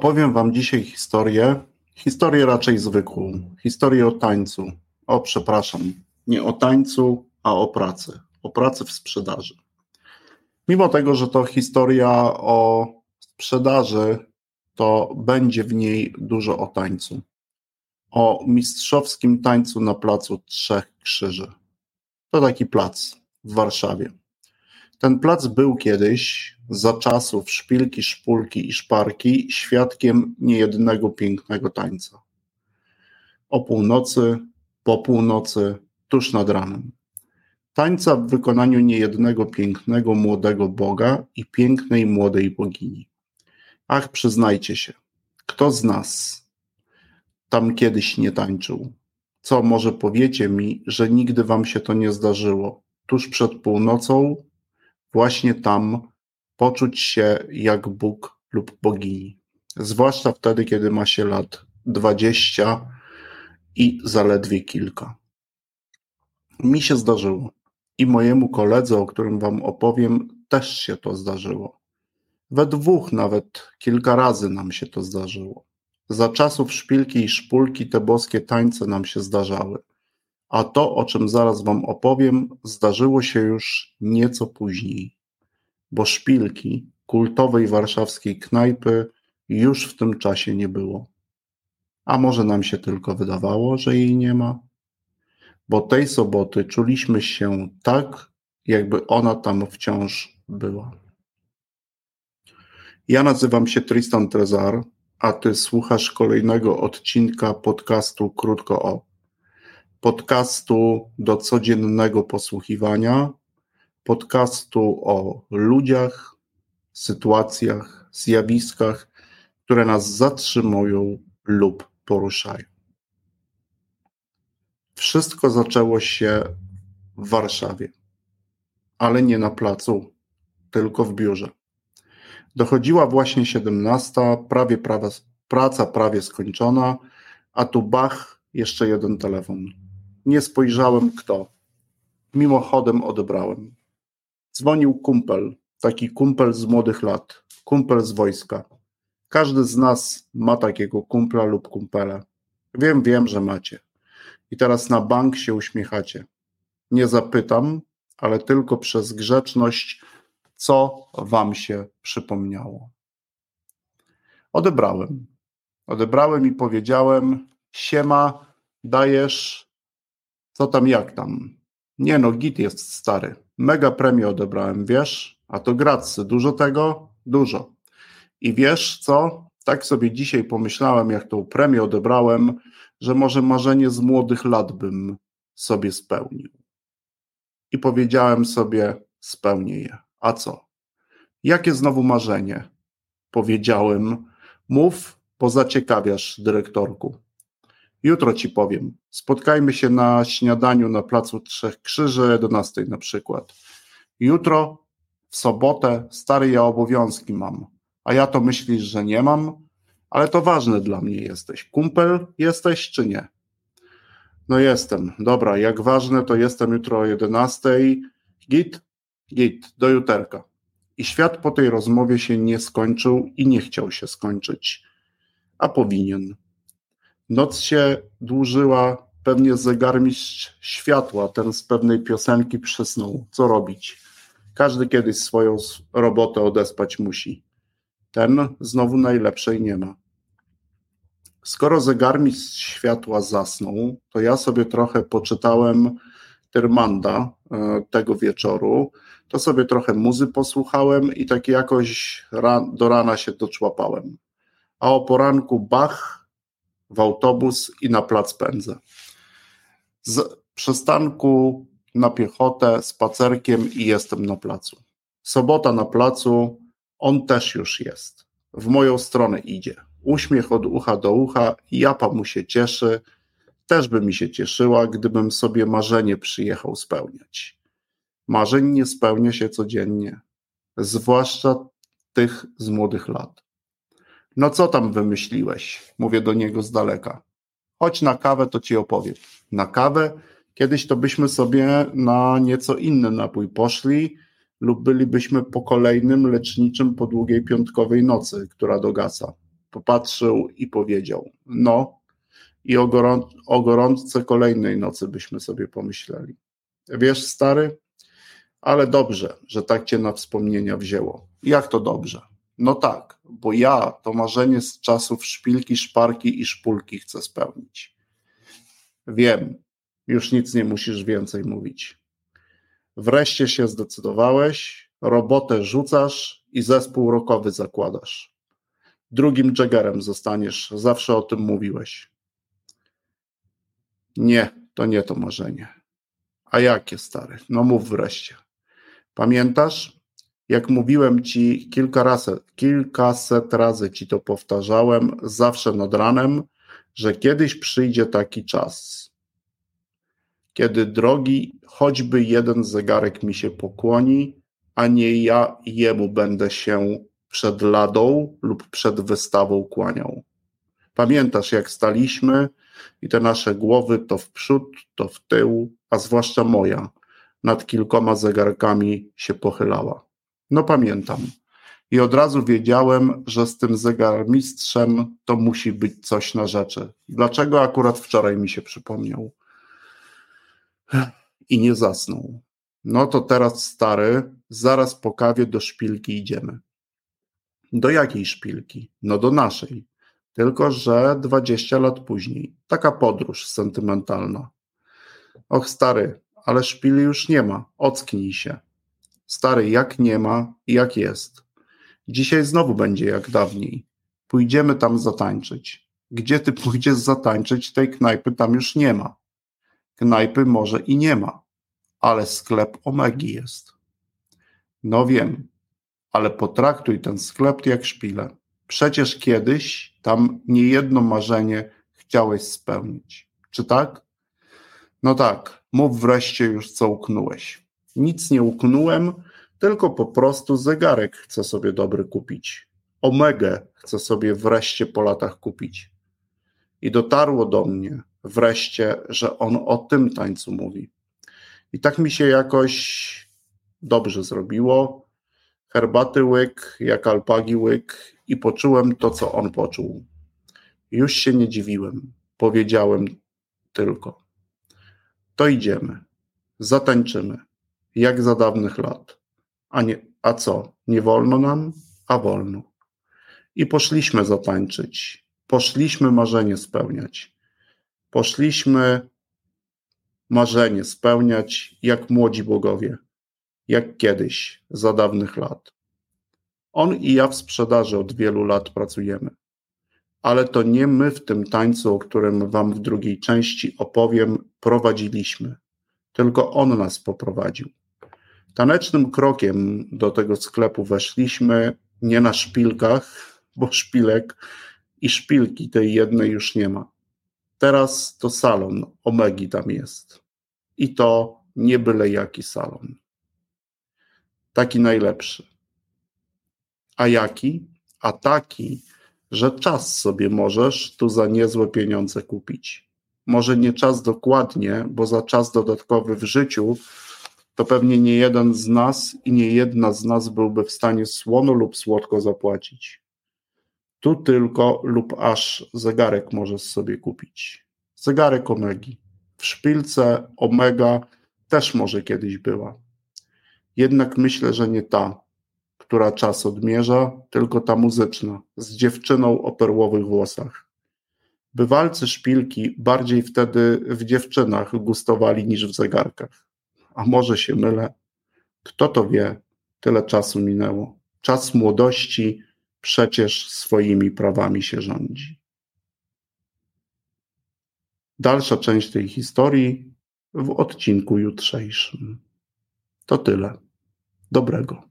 Opowiem Wam dzisiaj historię, historię raczej zwykłą, historię o tańcu. O, przepraszam, nie o tańcu, a o pracy, o pracy w sprzedaży. Mimo tego, że to historia o sprzedaży, to będzie w niej dużo o tańcu. O mistrzowskim tańcu na placu Trzech Krzyży. To taki plac w Warszawie. Ten plac był kiedyś, za czasów szpilki, szpulki i szparki, świadkiem niejednego pięknego tańca. O północy, po północy, tuż nad ranem. Tańca w wykonaniu niejednego pięknego młodego Boga i pięknej młodej bogini. Ach, przyznajcie się, kto z nas tam kiedyś nie tańczył? Co może powiecie mi, że nigdy wam się to nie zdarzyło? Tuż przed północą właśnie tam poczuć się jak Bóg lub bogini. Zwłaszcza wtedy, kiedy ma się lat dwadzieścia i zaledwie kilka. Mi się zdarzyło i mojemu koledze, o którym wam opowiem, też się to zdarzyło. We dwóch nawet kilka razy nam się to zdarzyło. Za czasów szpilki i szpulki te boskie tańce nam się zdarzały. A to, o czym zaraz wam opowiem, zdarzyło się już nieco później, bo szpilki kultowej warszawskiej knajpy już w tym czasie nie było. A może nam się tylko wydawało, że jej nie ma? Bo tej soboty czuliśmy się tak, jakby ona tam wciąż była. Ja nazywam się Tristan Trezar, a ty słuchasz kolejnego odcinka podcastu Krótko o podcastu do codziennego posłuchiwania, podcastu o ludziach, sytuacjach, zjawiskach, które nas zatrzymują lub poruszają. Wszystko zaczęło się w Warszawie, ale nie na placu, tylko w biurze. Dochodziła właśnie 17, prawie prawa, praca prawie skończona, a tu bach, jeszcze jeden telefon. Nie spojrzałem kto. Mimochodem odebrałem. Dzwonił kumpel, taki kumpel z młodych lat, kumpel z wojska. Każdy z nas ma takiego kumpla lub kumpela. Wiem, wiem, że macie. I teraz na bank się uśmiechacie. Nie zapytam, ale tylko przez grzeczność, co wam się przypomniało. Odebrałem. Odebrałem i powiedziałem: Siema, dajesz co tam, jak tam? Nie no, git jest stary. Mega premię odebrałem, wiesz? A to gracy. Dużo tego? Dużo. I wiesz co? Tak sobie dzisiaj pomyślałem, jak tą premię odebrałem, że może marzenie z młodych lat bym sobie spełnił. I powiedziałem sobie, spełnię je. A co? Jakie znowu marzenie? Powiedziałem, mów, bo zaciekawiasz dyrektorku. Jutro ci powiem. Spotkajmy się na śniadaniu na Placu Trzech Krzyży, 11 na przykład. Jutro, w sobotę, stary ja obowiązki mam. A ja to myślisz, że nie mam? Ale to ważne dla mnie jesteś. Kumpel jesteś czy nie? No jestem. Dobra, jak ważne, to jestem jutro o 11. Git? Git, do juterka. I świat po tej rozmowie się nie skończył i nie chciał się skończyć. A powinien. Noc się dłużyła, pewnie zegarmistrz światła, ten z pewnej piosenki przysnął. Co robić? Każdy kiedyś swoją robotę odespać musi. Ten znowu najlepszej nie ma. Skoro zegarmistrz światła zasnął, to ja sobie trochę poczytałem Tyrmanda e, tego wieczoru, to sobie trochę muzy posłuchałem i tak jakoś do rana się doczłapałem. A o poranku Bach w autobus i na plac pędzę. Z przystanku na piechotę, spacerkiem i jestem na placu. Sobota na placu, on też już jest. W moją stronę idzie. Uśmiech od ucha do ucha, japa mu się cieszy. Też by mi się cieszyła, gdybym sobie marzenie przyjechał spełniać. Marzeń nie spełnia się codziennie, zwłaszcza tych z młodych lat. No co tam wymyśliłeś? Mówię do niego z daleka. Chodź na kawę, to ci opowiem. Na kawę? Kiedyś to byśmy sobie na nieco inny napój poszli lub bylibyśmy po kolejnym leczniczym po długiej piątkowej nocy, która dogasa. popatrzył i powiedział: No, i o, gorą o gorączce kolejnej nocy byśmy sobie pomyśleli. Wiesz, stary, ale dobrze, że tak cię na wspomnienia wzięło. Jak to dobrze? No tak, bo ja to marzenie z czasów szpilki, szparki i szpulki chcę spełnić. Wiem, już nic nie musisz więcej mówić. Wreszcie się zdecydowałeś, robotę rzucasz i zespół rokowy zakładasz. Drugim Jaggerem zostaniesz, zawsze o tym mówiłeś. Nie, to nie to marzenie. A jakie stary? No mów wreszcie. Pamiętasz, jak mówiłem ci kilka razy, kilkaset razy ci to powtarzałem, zawsze nad ranem, że kiedyś przyjdzie taki czas, kiedy drogi choćby jeden zegarek mi się pokłoni, a nie ja jemu będę się przed ladą lub przed wystawą kłaniał. Pamiętasz, jak staliśmy i te nasze głowy to w przód, to w tył, a zwłaszcza moja, nad kilkoma zegarkami się pochylała. No pamiętam. I od razu wiedziałem, że z tym zegarmistrzem to musi być coś na rzeczy. Dlaczego akurat wczoraj mi się przypomniał? I nie zasnął. No to teraz stary, zaraz po kawie do szpilki idziemy. Do jakiej szpilki? No do naszej. Tylko, że 20 lat później. Taka podróż sentymentalna. Och, stary, ale szpili już nie ma. Ocknij się. Stary, jak nie ma, jak jest. Dzisiaj znowu będzie jak dawniej. Pójdziemy tam zatańczyć. Gdzie ty pójdziesz zatańczyć, tej knajpy tam już nie ma. Knajpy może i nie ma, ale sklep Omegi jest. No wiem, ale potraktuj ten sklep jak szpilę. Przecież kiedyś tam niejedno marzenie chciałeś spełnić. Czy tak? No tak, mów wreszcie już, co uknąłeś. Nic nie uknąłem, tylko po prostu zegarek chcę sobie dobry kupić. Omegę chcę sobie wreszcie po latach kupić. I dotarło do mnie wreszcie, że on o tym tańcu mówi. I tak mi się jakoś dobrze zrobiło. Herbaty łyk, jak alpagi łyk, i poczułem to, co on poczuł. Już się nie dziwiłem, powiedziałem tylko. To idziemy, zatańczymy, jak za dawnych lat. A, nie, a co, nie wolno nam? A wolno. I poszliśmy zatańczyć, poszliśmy marzenie spełniać. Poszliśmy marzenie spełniać jak młodzi bogowie, jak kiedyś, za dawnych lat. On i ja w sprzedaży od wielu lat pracujemy. Ale to nie my w tym tańcu, o którym Wam w drugiej części opowiem, prowadziliśmy, tylko On nas poprowadził. Tanecznym krokiem do tego sklepu weszliśmy nie na szpilkach, bo szpilek i szpilki tej jednej już nie ma. Teraz to salon Omegi tam jest. I to nie byle jaki salon. Taki najlepszy. A jaki? A taki, że czas sobie możesz tu za niezłe pieniądze kupić. Może nie czas dokładnie, bo za czas dodatkowy w życiu to pewnie nie jeden z nas i nie jedna z nas byłby w stanie słono lub słodko zapłacić. Tu tylko lub aż zegarek możesz sobie kupić. Zegarek Omegi. W szpilce Omega też może kiedyś była. Jednak myślę, że nie ta, która czas odmierza, tylko ta muzyczna, z dziewczyną o perłowych włosach. Bywalcy szpilki bardziej wtedy w dziewczynach gustowali niż w zegarkach. A może się mylę? Kto to wie? Tyle czasu minęło. Czas młodości przecież swoimi prawami się rządzi. Dalsza część tej historii w odcinku jutrzejszym. To tyle. Dobrego.